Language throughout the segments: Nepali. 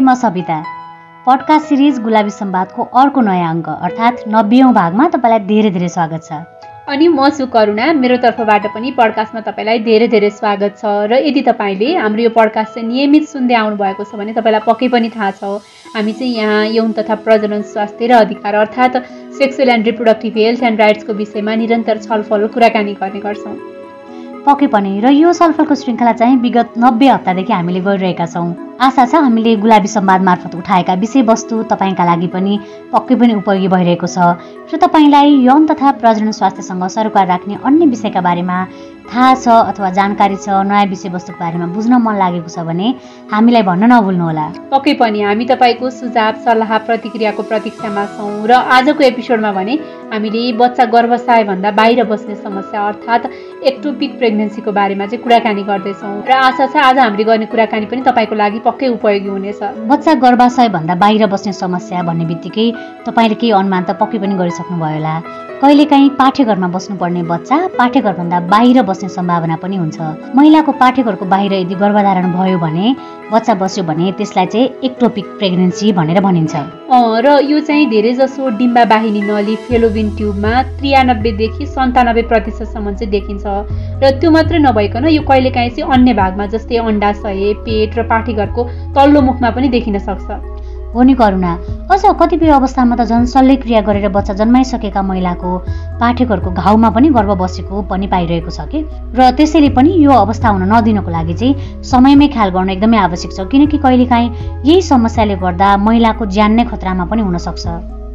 म सविता। पडकास्ट सिरिज गुलाबी सम्वादको अर्को नयाँ अङ्क अर्थात् नब्बेौँ भागमा तपाईँलाई धेरै धेरै स्वागत छ। अनि म छु करुणा मेरो तर्फबाट पनि पडकास्टमा तपाईँलाई धेरै धेरै स्वागत छ। र यदि तपाईँले हाम्रो यो पडकास्ट चाहिँ नियमित सुन्दै आउनुभएको छ भने तपाईँलाई पक्कै पनि थाहा छ। हामी चाहिँ यहाँ यौन तथा प्रजनन स्वास्थ्य र अधिकार अर्थात् sexual and reproductive health and राइट्सको विषयमा निरन्तर छलफल कुराकानी गर्ने गर्छौँ। पक्कै पनि। र यो छलफलको श्रृङ्खला चाहिँ विगत नब्बे हप्तादेखि हामीले गरिरहेका छौँ। आशा छ हामीले गुलाबी सम्वाद मार्फत उठाएका विषयवस्तु तपाईँका लागि पनि पक्कै पनि उपयोगी भइरहेको छ। र तपाईँलाई यौन तथा प्रजनन स्वास्थ्यसँग सरोकार राख्ने अन्य विषयका बारेमा थाहा छ अथवा जानकारी छ नयाँ विषयवस्तुको बारेमा बुझ्न मन लागेको छ भने हामीलाई भन्न नभुल्नुहोला। पक्कै पनि हामी तपाईँको सुझाव सल्लाह प्रतिक्रियाको प्रतीक्षामा छौँ र आजको एपिसोडमा भने हामीले बच्चा गर्भसायभन्दा बाहिर बस्ने समस्या अर्थात् एक्टोपिक प्रेग्नेन्सीको बारेमा चाहिँ कुराकानी गर्दैछौँ। र आशा छ आज हामीले गर्ने कुराकानी पनि तपाईँको लागि पक्कै उपयोगी हुनेछ। बच्चा गर्भाशयभन्दा बाहिर बस्ने समस्या भन्ने बित्तिकै तपाईँले केही अनुमान त पक्कै पनि गरिसक्नुभयो होला। कहिलेकाहीँ पाठेघरमा बस्नुपर्ने बच्चा पाठेघरभन्दा बाहिर बस्ने सम्भावना पनि हुन्छ। महिलाको पाठेघरको बाहिर यदि गर्भधारण भयो भने बच्चा बस्यो भने त्यसलाई चाहिँ एक्टोपिक प्रेग्नेन्सी भनेर भनिन्छ। र यो चाहिँ धेरै जसो डिम्बा बाहिनी नली फेलोबिन ट्युबमा त्रियानब्बेदेखि सन्तानब्बे प्रतिशतसम्म चाहिँ देखिन्छ। र त्यो मात्रै नभइकन यो कहिलेकाहीँ चाहिँ अन्य भागमा जस्तै अन्डाशय पेट र पाठेघरको तल्लो मुखमा पनि देखिन सक्छ। हो नि करुणा। अझ कतिपय अवस्थामा त झन् शल्यक्रिया गरेर बच्चा जन्माइसकेका महिलाको पाठेघरको घाउमा पनि गर्भ बसेको पनि पाइरहेको छ कि? र त्यसैले पनि यो अवस्था हुन नदिनको लागि चाहिँ समयमै ख्याल गर्न एकदमै आवश्यक छ। किनकि कहिलेकाहीँ यही समस्याले गर्दा महिलाको ज्यान नै खतरामा पनि हुनसक्छ।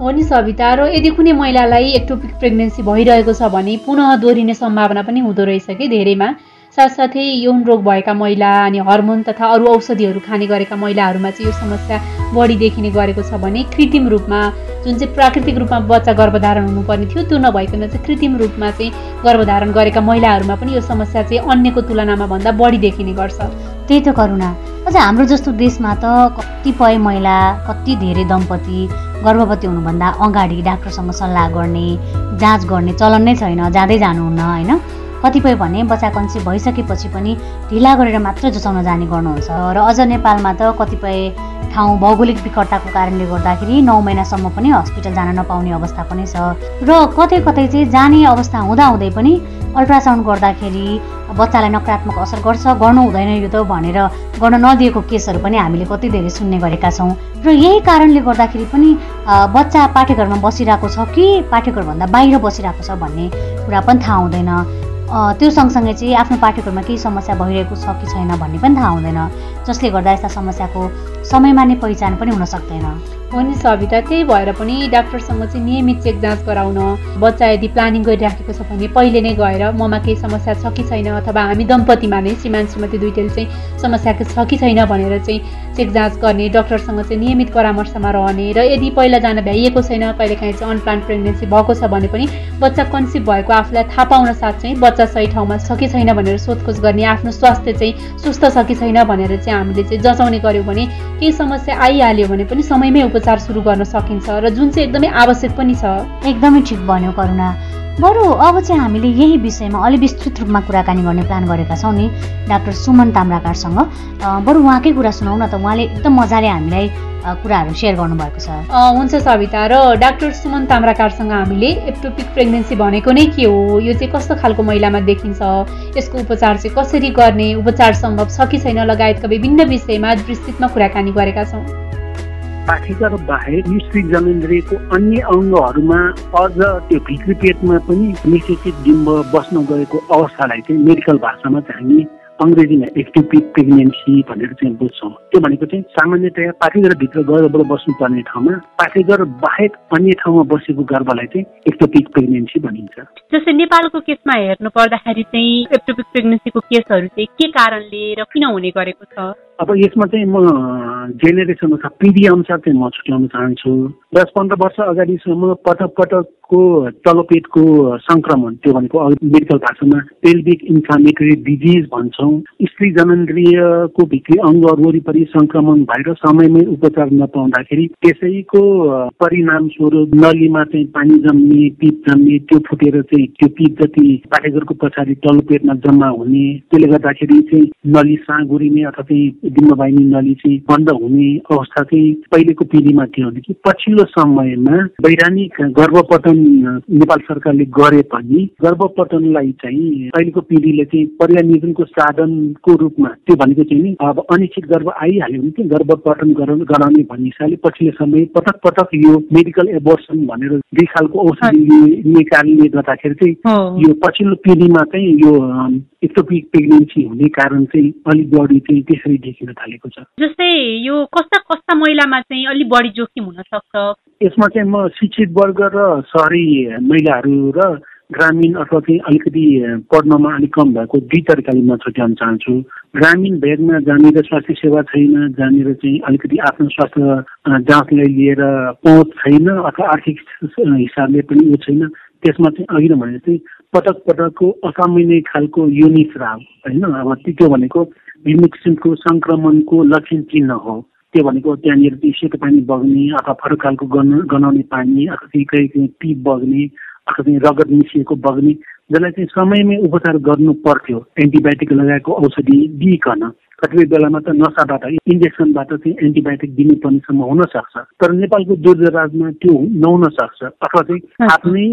हो नि सविता र यदि कुनै महिलालाई एक्टोपिक प्रेग्नेन्सी भइरहेको छ भने पुनः दोहोरिने सम्भावना पनि हुँदो रहेछ कि धेरैमा? साथसाथै यौन रोग भएका महिला अनि हर्मोन तथा अरू औषधिहरू खाने गरेका महिलाहरूमा चाहिँ यो समस्या बढी देखिने गरेको छ भने कृत्रिम रूपमा जुन चाहिँ प्राकृतिक रूपमा बच्चा गर्भधारण हुनुपर्ने थियो त्यो नभइकन चाहिँ कृत्रिम रूपमा चाहिँ गर्भधारण गरेका महिलाहरूमा पनि यो समस्या चाहिँ अन्यको तुलनामा भन्दा बढी देखिने गर्छ। त्यही त करुणा। अझ हाम्रो जस्तो देशमा त कतिपय महिला कति धेरै दम्पति गर्भवती हुनुभन्दा अगाडि डाक्टरसँग सल्लाह गर्ने जाँच गर्ने चलन नै छैन जाँदै जानुहुन्न होइन? कतिपय भने बच्चा कन्सी भइसकेपछि पनि ढिला गरेर मात्र जुसाउन जाने गर्नुहुन्छ। र अझ नेपालमा त कतिपय ठाउँ भौगोलिक विकटताको कारणले गर्दाखेरि नौ महिनासम्म पनि हस्पिटल जान नपाउने अवस्था पनि छ। र कतै कतै चाहिँ जाने अवस्था हुँदाहुँदै पनि अल्ट्रासाउन्ड गर्दाखेरि बच्चालाई नकारात्मक असर गर्छ गर्नु हुँदैन यो त भनेर गर्न नदिएको केसहरू पनि हामीले कति धेरै सुन्ने गरेका छौँ। र यही कारणले गर्दाखेरि पनि बच्चा पाठेघरमा बसिरहेको छ कि पाठेघरभन्दा बाहिर बसिरहेको छ भन्ने कुरा पनि थाहा हुँदैन। त्यो सँगसँगै चाहिँ आफ्नो पाठ्यक्रममा केही समस्या भइरहेको छ कि छैन भन्ने पनि थाहा हुँदैन। जसले गर्दा यस्ता समस्याको समयमा नै पहिचान पनि हुन सक्दैन। हो नि सविता त्यही भएर पनि डाक्टरसँग चाहिँ नियमित चेक जाँच गराउन बच्चा यदि प्लानिङ गरिराखेको छ भने पहिले नै गएर ममा केही समस्या छ कि छैन अथवा हामी दम्पतिमा नै श्रीमान श्रीमती दुइटैले चाहिँ समस्याको छ कि छैन भनेर चाहिँ चेक जाँच गर्ने डक्टरसँग चाहिँ नियमित परामर्शमा रहने र यदि पहिला जान भ्याइएको छैन कहिलेकाहीँ चाहिँ अनप्लान प्रेग्नेन्सी भएको छ भने पनि बच्चा कन्सिभ भएको आफूलाई थाहा पाउन साथ चाहिँ बच्चा सही ठाउँमा छ कि छैन भनेर सोधखोज गर्ने आफ्नो स्वास्थ्य चाहिँ सुस्त छ कि छैन भनेर चाहिँ हामीले चाहिँ जचाउने गऱ्यौँ भने केही समस्या आइहाल्यो भने पनि समयमै उपचार सुरु गर्न सकिन्छ र जुन चाहिँ एकदमै आवश्यक पनि छ। एकदमै ठिक भन्यो करुणा। बरु अब चाहिँ हामीले यही विषयमा अलि विस्तृत रूपमा कुराकानी गर्ने प्लान गरेका छौँ नि डाक्टर सुमन ताम्राकारसँग। बरु उहाँकै कुरा सुनाउ न त उहाँले एकदम मजाले हामीलाई कुराहरू सेयर गर्नुभएको छ। हुन्छ सविता र डाक्टर सुमन ताम्राकारसँग हामीले एप्टोपिक प्रेग्नेन्सी भनेको नै के हो? यो चाहिँ कस्तो खालको महिलामा देखिन्छ? यसको उपचार चाहिँ कसरी गर्ने? उपचार सम्भव छ कि छैन? लगायतका विभिन्न विषयमा विस्तृतमा कुराकानी गरेका छौँ। पाठेघर बाहेक स्त्री जनेन्द्रियको अन्य अङ्गहरूमा अझ त्यो भित्री पेटमा पनि निषेचित डिम्ब बस्न गएको अवस्थालाई चाहिँ मेडिकल भाषामा चाहिँ हामी अङ्ग्रेजीमा एक्टिपिक प्रेग्नेन्सी भनेर चाहिँ बुझ्छौँ त्यो भनेको चाहिँ सामान्यतया पाठेघरभित्र गर्भबाट बस्नुपर्ने ठाउँमा पाठेघर बाहेक अन्य ठाउँमा बसेको गर्भलाई चाहिँ एक्टोपिक प्रेग्नेन्सी भनिन्छ। जस्तै नेपालको केसमा हेर्नु पर्दाखेरि चाहिँ एक्टोपिक प्रेग्नेन्सीको केसहरू चाहिँ के कारणले र किन हुने गरेको छ? अब यसमा चाहिँ म जेनेरेसन अथवा पिँढी अनुसार चाहिँ म छुट्याउन चाहन्छु। दस पन्ध्र वर्ष अगाडिसम्म पटक पटकको तलपेटको सङ्क्रमण त्यो भनेको मेडिकल भाषामा पेल्भिक इन्फ्लामेटरी डिजिज भन्छौँ। स्त्री जननेन्द्रियको भित्री अङ्गहरू वरिपरि सङ्क्रमण भएर समयमै उपचार नपाउँदाखेरि त्यसैको परिणाम स्वरूप नलीमा चाहिँ पानी जम्ने पिप जम्ने त्यो फुटेर चाहिँ त्यो पिप जति पाठेघरको पछाडि तल्लो पेटमा जम्मा हुने त्यसले गर्दाखेरि चाहिँ नली साँगुरिने अथवा चाहिँ डिम्बवाहिनी नली चाहिँ बन्द हुने अवस्था चाहिँ पहिलेको पिँढीमा थियो। भने कि पछिल्लो समयमा वैधानिक गर्भपतन नेपाल सरकारले गरे पनि गर्भपतनलाई चाहिँ अहिलेको पिँढीले चाहिँ पर्यानियोजनको साधनको रूपमा त्यो भनेको चाहिँ नि अब अनिश्चित गर्भ आइहाल्यो भने चाहिँ गर्भपतन गराउने भन्ने हिसाबले पछिल्लो समय पटक पटक यो मेडिकल एबोर्सन भनेर दुई खालको औषधि लिने कारणले गर्दाखेरि चाहिँ यो पछिल्लो पिँढीमा चाहिँ यो एक्टोपिक प्रेग्नेन्सी हुने कारण चाहिँ अलिक बढी चाहिँ त्यसरी देखिन थालेको छ। जस्तै यो कस्ता कस्ता महिलामा चाहिँ अलिक बढी जोखिम हुन सक्छ? यसमा चाहिँ म शिक्षित वर्ग र सहरी महिलाहरू र ग्रामीण अथवा चाहिँ अलिकति पढ्नमा अलिक कम भएको दुई तरिकाले म छुट्याउन चाहन्छु। ग्रामीण भेगमा जहाँनिर स्वास्थ्य सेवा छैन जहाँनिर चाहिँ अलिकति आफ्नो स्वास्थ्य जाँचलाई लिएर पहुँच छैन अथवा आर्थिक हिसाबले पनि ऊ छैन। त्यसमा चाहिँ अघि नै भने जस्तै पटक पटकको असामान्य खालको युनिस्राव होइन? अब त्यो भनेको विभिन्न किसिमको सङ्क्रमणको लक्षण चिन्ह हो। त्यो भनेको त्यहाँनिर सेतो पानी बग्ने अथवा फरक खालको गनाउने पानी अथवा चाहिँ कहीँ कहीँ पिप बग्ने अथवा चाहिँ रगत मिसिएको बग्ने जसलाई चाहिँ समयमै उपचार गर्नु पर्थ्यो। एन्टिबायोटिक लगाएको औषधि दिइकन कतिपय बेलामा त नसाबाट इन्जेक्सनबाट चाहिँ एन्टिबायोटिक दिनुपर्नेसम्म हुनसक्छ। तर नेपालको दुर्जराजमा त्यो नहुन सक्छ अथवा चाहिँ आफ्नै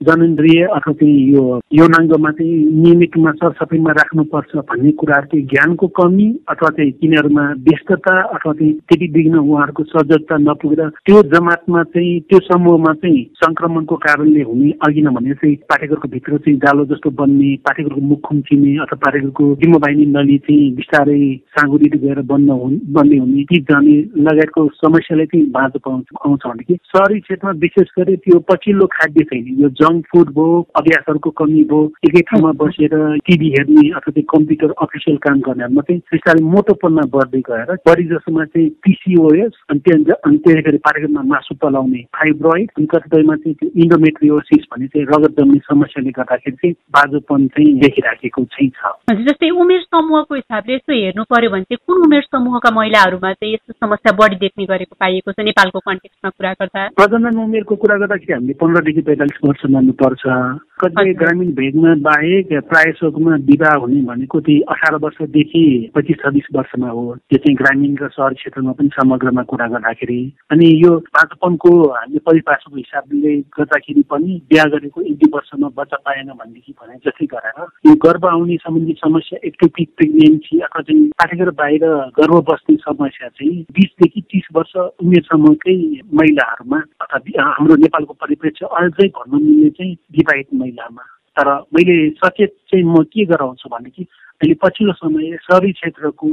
जनन्द्रिय अथवा चाहिँ यो यौनाङ्गमा चाहिँ नियमित रूपमा सरसफाइमा राख्नुपर्छ भन्ने कुराहरू चाहिँ ज्ञानको कमी अथवा चाहिँ तिनीहरूमा व्यस्तता अथवा चाहिँ त्यति बिघ्न उहाँहरूको सजगता नपुगेर त्यो जमातमा चाहिँ त्यो समूहमा चाहिँ सङ्क्रमणको कारणले हुने अघि नै भने चाहिँ पाठेघरको भित्र चाहिँ जालो जस्तो बन्ने पाठेघरको मुख खुम्चिने अथवा पाठेघरको जिम्मोबाहिनी नली चाहिँ बिस्तारै साँगुरी गएर बन्द हुने बन्ने हुने ती जाने लगायतको समस्यालाई चाहिँ बाँझो पाउँछ आउँछ भनेदेखि सहरी क्षेत्रमा विशेष गरी त्यो पछिल्लो खाद्य शैली यो जङ्क फुड भयो अभ्यासहरूको कमी भयो एकै ठाउँमा बसेर टिभी हेर्ने अथवा चाहिँ कम्प्युटर अफिसियल काम गर्नेहरूमा चाहिँ बिस्तारै मोटोपनमा बढ्दै गएर बढी जसोमा चाहिँ पिसिओएस अनि त्यहाँ अनि त्यसै गरी पाठ्यक्रममा मासु पलाउने फाइब्रोइड अनि कतिपयमा चाहिँ त्यो इन्डोमेट्रियोसिस भन्ने चाहिँ रगत जम्ने समस्याले गर्दाखेरि चाहिँ बाजोपन चाहिँ देखिराखेको चाहिँ छ। जस्तै उमेर समूहको हिसाबले यसो हेर्नु पर्यो भने चाहिँ कुन उमेर समूहका महिलाहरूमा चाहिँ यस्तो समस्या बढी देख्ने गरेको पाइएको छ नेपालको कन्टेक्समा कुरा गर्दा? प्रजनन उमेरको कुरा गर्दाखेरि हामीले पन्ध्रदेखि पैँतालिस वर्षमा Fernando Parza कतिपय ग्रामीण भेगमा बाहेक प्राय सोकमा विवाह हुने भनेको त्यही अठार वर्षदेखि पच्चिस छब्बिस वर्षमा हो। त्यो चाहिँ ग्रामीण र सहर क्षेत्रमा पनि समग्रमा कुरा गर्दाखेरि अनि यो पाँचपनको हामीले परिभाषाको हिसाबले गर्दाखेरि पनि बिहा गरेको एक दुई वर्षमा बच्चा पाएन भनेदेखि भने जस्तै गरेर यो गर्भ आउने सम्बन्धी समस्या एक्टोपिक प्रेग्नेन्सी अथवा चाहिँ पाठेघर बाहिर गर्भ बस्ने समस्या चाहिँ बिसदेखि तिस वर्ष उमेरसम्मकै महिलाहरूमा अथवा हाम्रो नेपालको परिप्रेक्ष्य अझै भन्न मिल्ने चाहिँ विवाहित महिलामा। तर मैले सचेत चाहिँ म के गराउँछु भनेदेखि अहिले पछिल्लो समय सहरी क्षेत्रको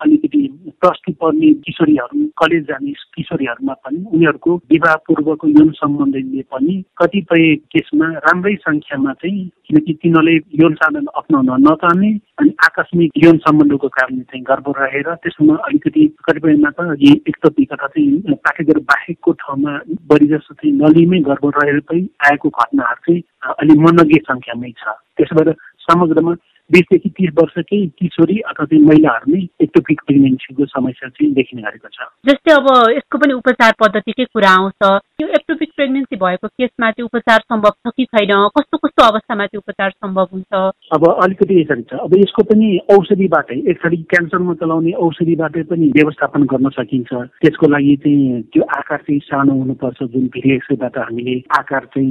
अलिकति प्लस टू पढ्ने किशोरीहरू कलेज जाने किशोरीहरूमा पनि उनीहरूको विवाह पूर्वको यौन सम्बन्धले पनि कतिपय केसमा राम्रै सङ्ख्यामा चाहिँ किनकि तिनीहरूले यौन साधन अप्नाउन नचाहने अनि आकस्मिक यौन सम्बन्धको कारणले चाहिँ गर्भ रहेर त्यसमा अलिकति कतिपयमा त एकतोपिक अथवा चाहिँ पाठ्यगर बाहेकको ठाउँमा बढी जस्तो चाहिँ नलीमै गर्भ रहेर पनि आएको घटनाहरू चाहिँ अलिक मनज्ञ सङ्ख्यामै छ। त्यसो भएर समग्रमा बिसदेखि तिस वर्षकै किशोरी अथवा चाहिँ महिलाहरू नै एक्टोपिक प्रेग्नेन्सीको समस्या चाहिँ देखिने गरेको छ। जस्तै अब यसको पनि उपचार पद्धतिकै कुरा आउँछ। यो एक्टोपिक प्रेग्नेन्सी भएको केसमा चाहिँ उपचार सम्भव छ कि छैन? कस्तो कस्तो अवस्थामा चाहिँ उपचार सम्भव हुन्छ? अब अलिकति यसरी छ। अब यसको पनि औषधिबाटै एकचोटि क्यान्सरमा चलाउने औषधिबाटै पनि व्यवस्थापन गर्न सकिन्छ। त्यसको लागि चाहिँ त्यो आकार चाहिँ सानो हुनुपर्छ। जुन भिलेक्सबाट हामीले आकार चाहिँ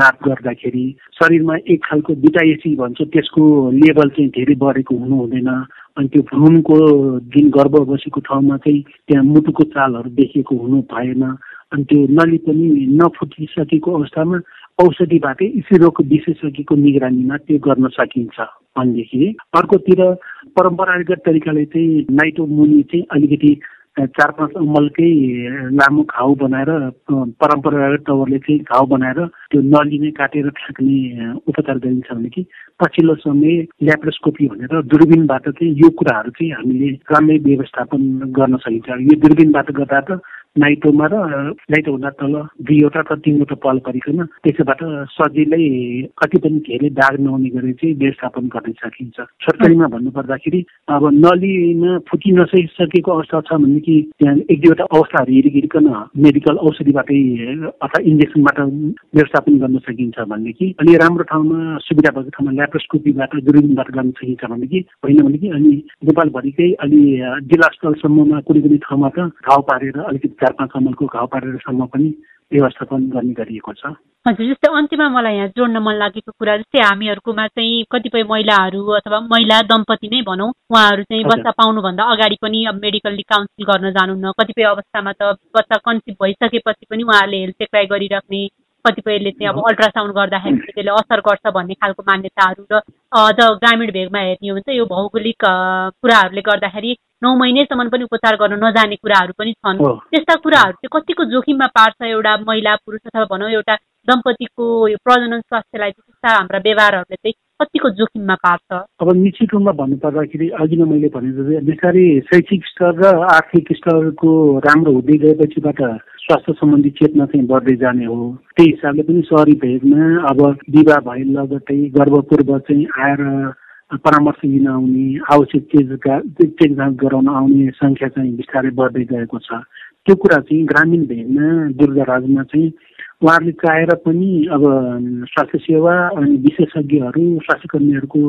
नाप गर्दाखेरि शरीरमा एक खालको बिटाएसी भन्छ त्यसको लेभल चाहिँ धेरै बढेको हुनु हुँदैन। अनि त्यो भ्रूणको जुन गर्भ बसेको ठाउँमा चाहिँ त्यहाँ मुटुको चालहरू देखिएको हुनु भएन। अनि त्यो नली पनि नफुटिसकेको अवस्थामा औषधिबाटै स्त्रीरोगको विशेषज्ञको निगरानीमा त्यो गर्न सकिन्छ भनेदेखि अर्कोतिर परम्परागत तरिकाले चाहिँ नाइटो मुनि चाहिँ अलिकति चार पाँच अमलकै लामो घाउ बनाएर परम्परागत तवरले चाहिँ घाउ बनाएर त्यो नली नै काटेर फ्याँक्ने उपचार गरिन्छ भने कि पछिल्लो समय ल्याप्रोस्कोपी भनेर दूरबीनबाट चाहिँ यो कुराहरू चाहिँ हामीले राम्रै व्यवस्थापन गर्न सकिन्छ। यो दूरबीनबाट गर्दा त नाइटोमा र नाइटोभन्दा तल दुईवटा अथवा तिनवटा पल परिकन त्यसबाट सजिलै कति पनि धेरै दाग नहुने गरी चाहिँ व्यवस्थापन गर्न सकिन्छ। छोटकरीमा भन्नुपर्दाखेरि अब नलीमा फुटी नसकिसकेको अवस्था छ भनेदेखि त्यहाँ एक दुईवटा अवस्थाहरू हेरिकन मेडिकल औषधिबाटै अथवा इन्जेक्सनबाट व्यवस्थापन गर्न सकिन्छ भनेदेखि अनि राम्रो ठाउँमा सुविधा भएको ठाउँमा ल्याप्रोस्कोपीबाट दुर्बिनबाट गर्न सकिन्छ भनेदेखि होइन भनेदेखि अनि नेपालभरिकै अलि जिल्ला स्थलसम्ममा कुनै कुनै ठाउँमा त घाउ पारेर अलिकति चार पाँच अमलको घाउ पारेरसम्म पनि व्यवस्थापन गर्ने गरिएको छ। हजुर जस्तै अन्त्यमा मलाई यहाँ जोड्न मन लागेको कुरा जस्तै हामीहरूकोमा चाहिँ कतिपय महिलाहरू अथवा महिला दम्पति नै भनौँ उहाँहरू चाहिँ बच्चा पाउनुभन्दा अगाडि पनि अब मेडिकल्ली काउन्सिल गर्न जानुहुन्न। कतिपय अवस्थामा त बच्चा कन्सिभ भइसकेपछि पनि उहाँहरूले हेल्थ चेकराई गरिराख्ने कतिपयले चाहिँ अब अल्ट्रासाउन्ड गर्दाखेरि त्यसले असर गर्छ भन्ने खालको मान्यताहरू र अझ ग्रामीण भेगमा हेर्ने हो भने चाहिँ यो भौगोलिक कुराहरूले गर्दाखेरि नौ महिनेसम्म पनि उपचार गर्न नजाने कुराहरू पनि छन्। त्यस्ता कुराहरू चाहिँ कतिको जोखिममा पार्छ एउटा महिला पुरुष अथवा भनौँ एउटा दम्पतिको यो प्रजनन स्वास्थ्यलाई चाहिँ त्यस्ता हाम्रा व्यवहारहरूले चाहिँ कतिको जोखिममा पार्छ? अब निश्चित रूपमा भन्नुपर्दाखेरि अघि नै मैले भने बिस्तारै शैक्षिक स्तर र आर्थिक स्तरको राम्रो हुँदै गएपछिबाट स्वास्थ्य सम्बन्धी चेतना चाहिँ बढ्दै जाने हो। त्यही हिसाबले पनि सहरी भेगमा अब विवाह भए लगतै गर्भपूर्व चाहिँ आएर परामर्श लिन आउने आवश्यक चेक चेक जाँच गराउन आउने सङ्ख्या चाहिँ बिस्तारै बढ्दै गएको छ। त्यो कुरा चाहिँ ग्रामीण भेगमा दुर्गाराजमा चाहिँ उहाँहरूले चाहेर पनि अब स्वास्थ्य सेवा अनि विशेषज्ञहरू स्वास्थ्य कर्मीहरूको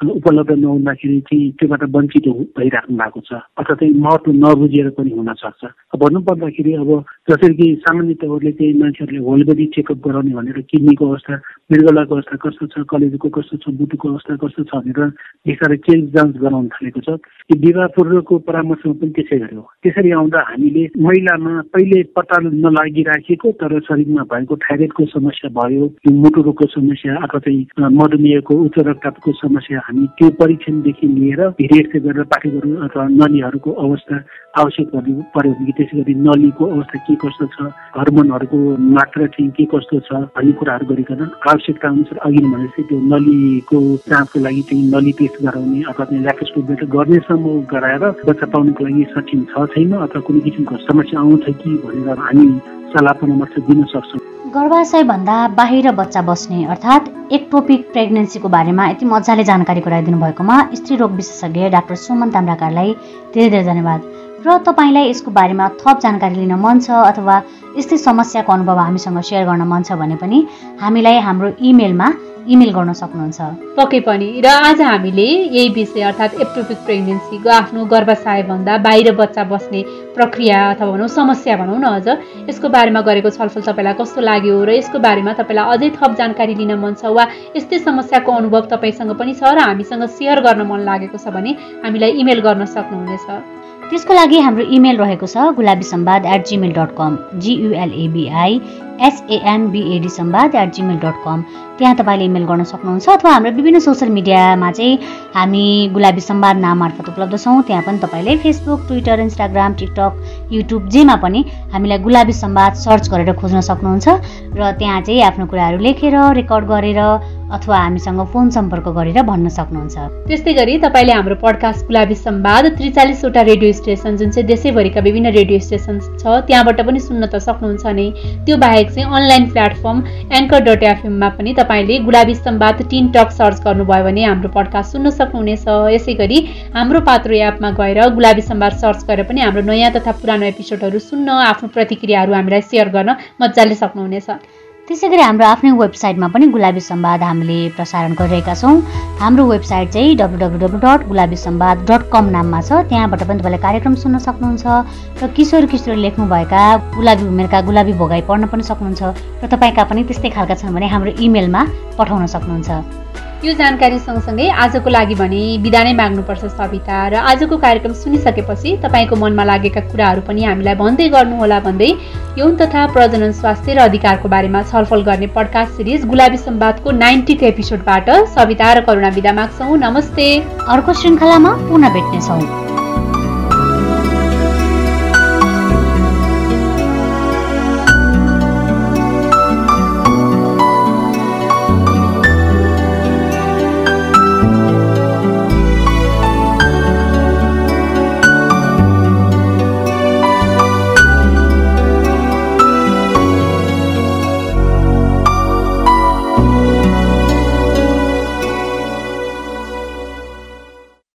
उपलब्ध नहुँदाखेरि चाहिँ त्योबाट वञ्चित भइराख्नु भएको छ। अथवा चाहिँ महत्व नबुझेर पनि हुनसक्छ भन्नु पर्दाखेरि अब जसरी कि सामान्य तौरले चाहिँ मान्छेहरूले होल बडी चेकअप गराउने भनेर किडनीको अवस्था मृगलाको अवस्था कस्तो छ कलेजको कस्तो छ बुटुको अवस्था कस्तो छ भनेर बिस्तारै चेक जाँच गराउन थालेको छ। यो विवाह पूर्वको परामर्शमा पनि त्यसै गऱ्यो त्यसरी आउँदा हामीले महिलामा पहिले पत्ता नलागिराखेको तर शरीरमा भएको थाइरोइडको समस्या भयो मुटु रोगको समस्या अथवा चाहिँ मधुमेहको उच्च रक्तचापको समस्या हामी त्यो परीक्षणदेखि लिएर हेरसेक गरेर पाठ्यक्रम अथवा नलीहरूको अवस्था आवश्यक पर्ने पर्यो भने त्यसै गरी नलीको अवस्था के कस्तो छ हर्मोनहरूको मात्रा चाहिँ के कस्तो छ भन्ने कुराहरू गरिकन आवश्यकता अनुसार अघि भनेपछि त्यो नलीको जाँचको लागि चाहिँ नली टेस्ट गराउने अथवा चाहिँ ल्याक्टोस्कोपबाट गर्नेसम्म गराएर बच्चा पाउनुको लागि सक्षम छ छैन अथवा कुनै किसिमको समस्या आउँछ कि भनेर हामी सल्लाह परामर्श दिन सक्छौँ। गर्भाशयभन्दा बाहिर बच्चा बस्ने अर्थात् एक्टोपिक प्रेग्नेन्सीको बारेमा यति मजाले जानकारी गराइदिनु भएकोमा स्त्री रोग विशेषज्ञ डाक्टर सुमन ताम्राकारलाई धेरै धेरै धन्यवाद। र तपाईँलाई यसको बारेमा थप जानकारी लिन मन छ अथवा यस्तै समस्याको अनुभव हामीसँग सेयर गर्न मन छ भने पनि हामीलाई हाम्रो इमेलमा इमेल गर्न सक्नुहुन्छ। पक्कै पनि। र आज हामीले यही विषय अर्थात् एप्टोपिक प्रेग्नेन्सीको आफ्नो गर्भाशयभन्दा बाहिर बच्चा बस्ने प्रक्रिया अथवा भनौँ समस्या भनौँ न अझ यसको बारेमा गरेको छलफल तपाईँलाई कस्तो लाग्यो र यसको बारेमा तपाईँलाई अझै थप जानकारी लिन मन छ वा यस्तै समस्याको अनुभव तपाईँसँग पनि छ र हामीसँग सेयर गर्न मन लागेको छ भने हामीलाई इमेल गर्न सक्नुहुनेछ। त्यसको लागि हाम्रो इमेल रहेको छ Gulabi Sambad at Gmail dot com GULABI SAMBAD Sambad at Gmail dot com त्यहाँ तपाईँले इमेल गर्न सक्नुहुन्छ अथवा हाम्रो विभिन्न सोसियल मिडियामा चाहिँ हामी गुलाबी सम्वाद नाम मार्फत उपलब्ध छौँ। त्यहाँ पनि तपाईँले Facebook Twitter Instagram TikTok YouTube जेमा पनि हामीलाई गुलाबी सम्वाद सर्च गरेर खोज्न सक्नुहुन्छ। र त्यहाँ चाहिँ आफ्नो कुराहरू लेखेर रेकर्ड गरेर अथवा हामीसँग फोन सम्पर्क गरेर भन्न सक्नुहुन्छ। त्यस्तै गरी तपाईँले हाम्रो पडकास्ट गुलाबी सम्वाद त्रिचालिसवटा रेडियो स्टेसन जुन चाहिँ देशैभरिका विभिन्न रेडियो स्टेसन छ त्यहाँबाट पनि सुन्न त सक्नुहुन्छ नै। त्यो बाहेक चाहिँ अनलाइन प्लेटफर्म एङ्कर डट एफएममा पनि तपाईँले Gulabi Sambad teen talk search गर्नुभयो भने हाम्रो पडकास्ट सुन्न सक्नुहुनेछ। यसै गरी हाम्रो पात्रो एपमा गएर गुलाबी सम्वाद सर्च गरेर पनि हाम्रो नयाँ तथा पुरानो एपिसोडहरू सुन्न आफ्नो प्रतिक्रियाहरू हामीलाई सेयर गर्न मजाले सक्नुहुनेछ। त्यसै गरी हाम्रो आफ्नै वेबसाइटमा पनि गुलाबी सम्वाद हामीले प्रसारण गरिरहेका छौँ। हाम्रो वेबसाइट चाहिँ W dot Gulabi Sambad dot com नाममा छ। त्यहाँबाट पनि तपाईँले कार्यक्रम सुन्न सक्नुहुन्छ र किशोर किशोर लेख्नुभएका गुलाबी उमेरका गुलाबी भोगाई पढ्न पनि सक्नुहुन्छ र तपाईँका पनि त्यस्तै खालका छन् भने हाम्रो इमेलमा पठाउन सक्नुहुन्छ। यो जानकारी सँगसँगै आजको लागि भने बिदा नै माग्नुपर्छ सविता र आजको कार्यक्रम सुनिसकेपछि तपाईँको मनमा लागेका कुराहरू पनि हामीलाई भन्दै गर्नुहोला भन्दै यौन तथा प्रजनन स्वास्थ्य र अधिकारको बारेमा छलफल गर्ने पडकास्ट सिरिज गुलाबी सम्वादको नाइन्टीको एपिसोडबाट सविता र करुणा बिदा माग्छौँ। नमस्ते। अर्को श्रृङ्खलामा पुनः भेट्नेछौँ।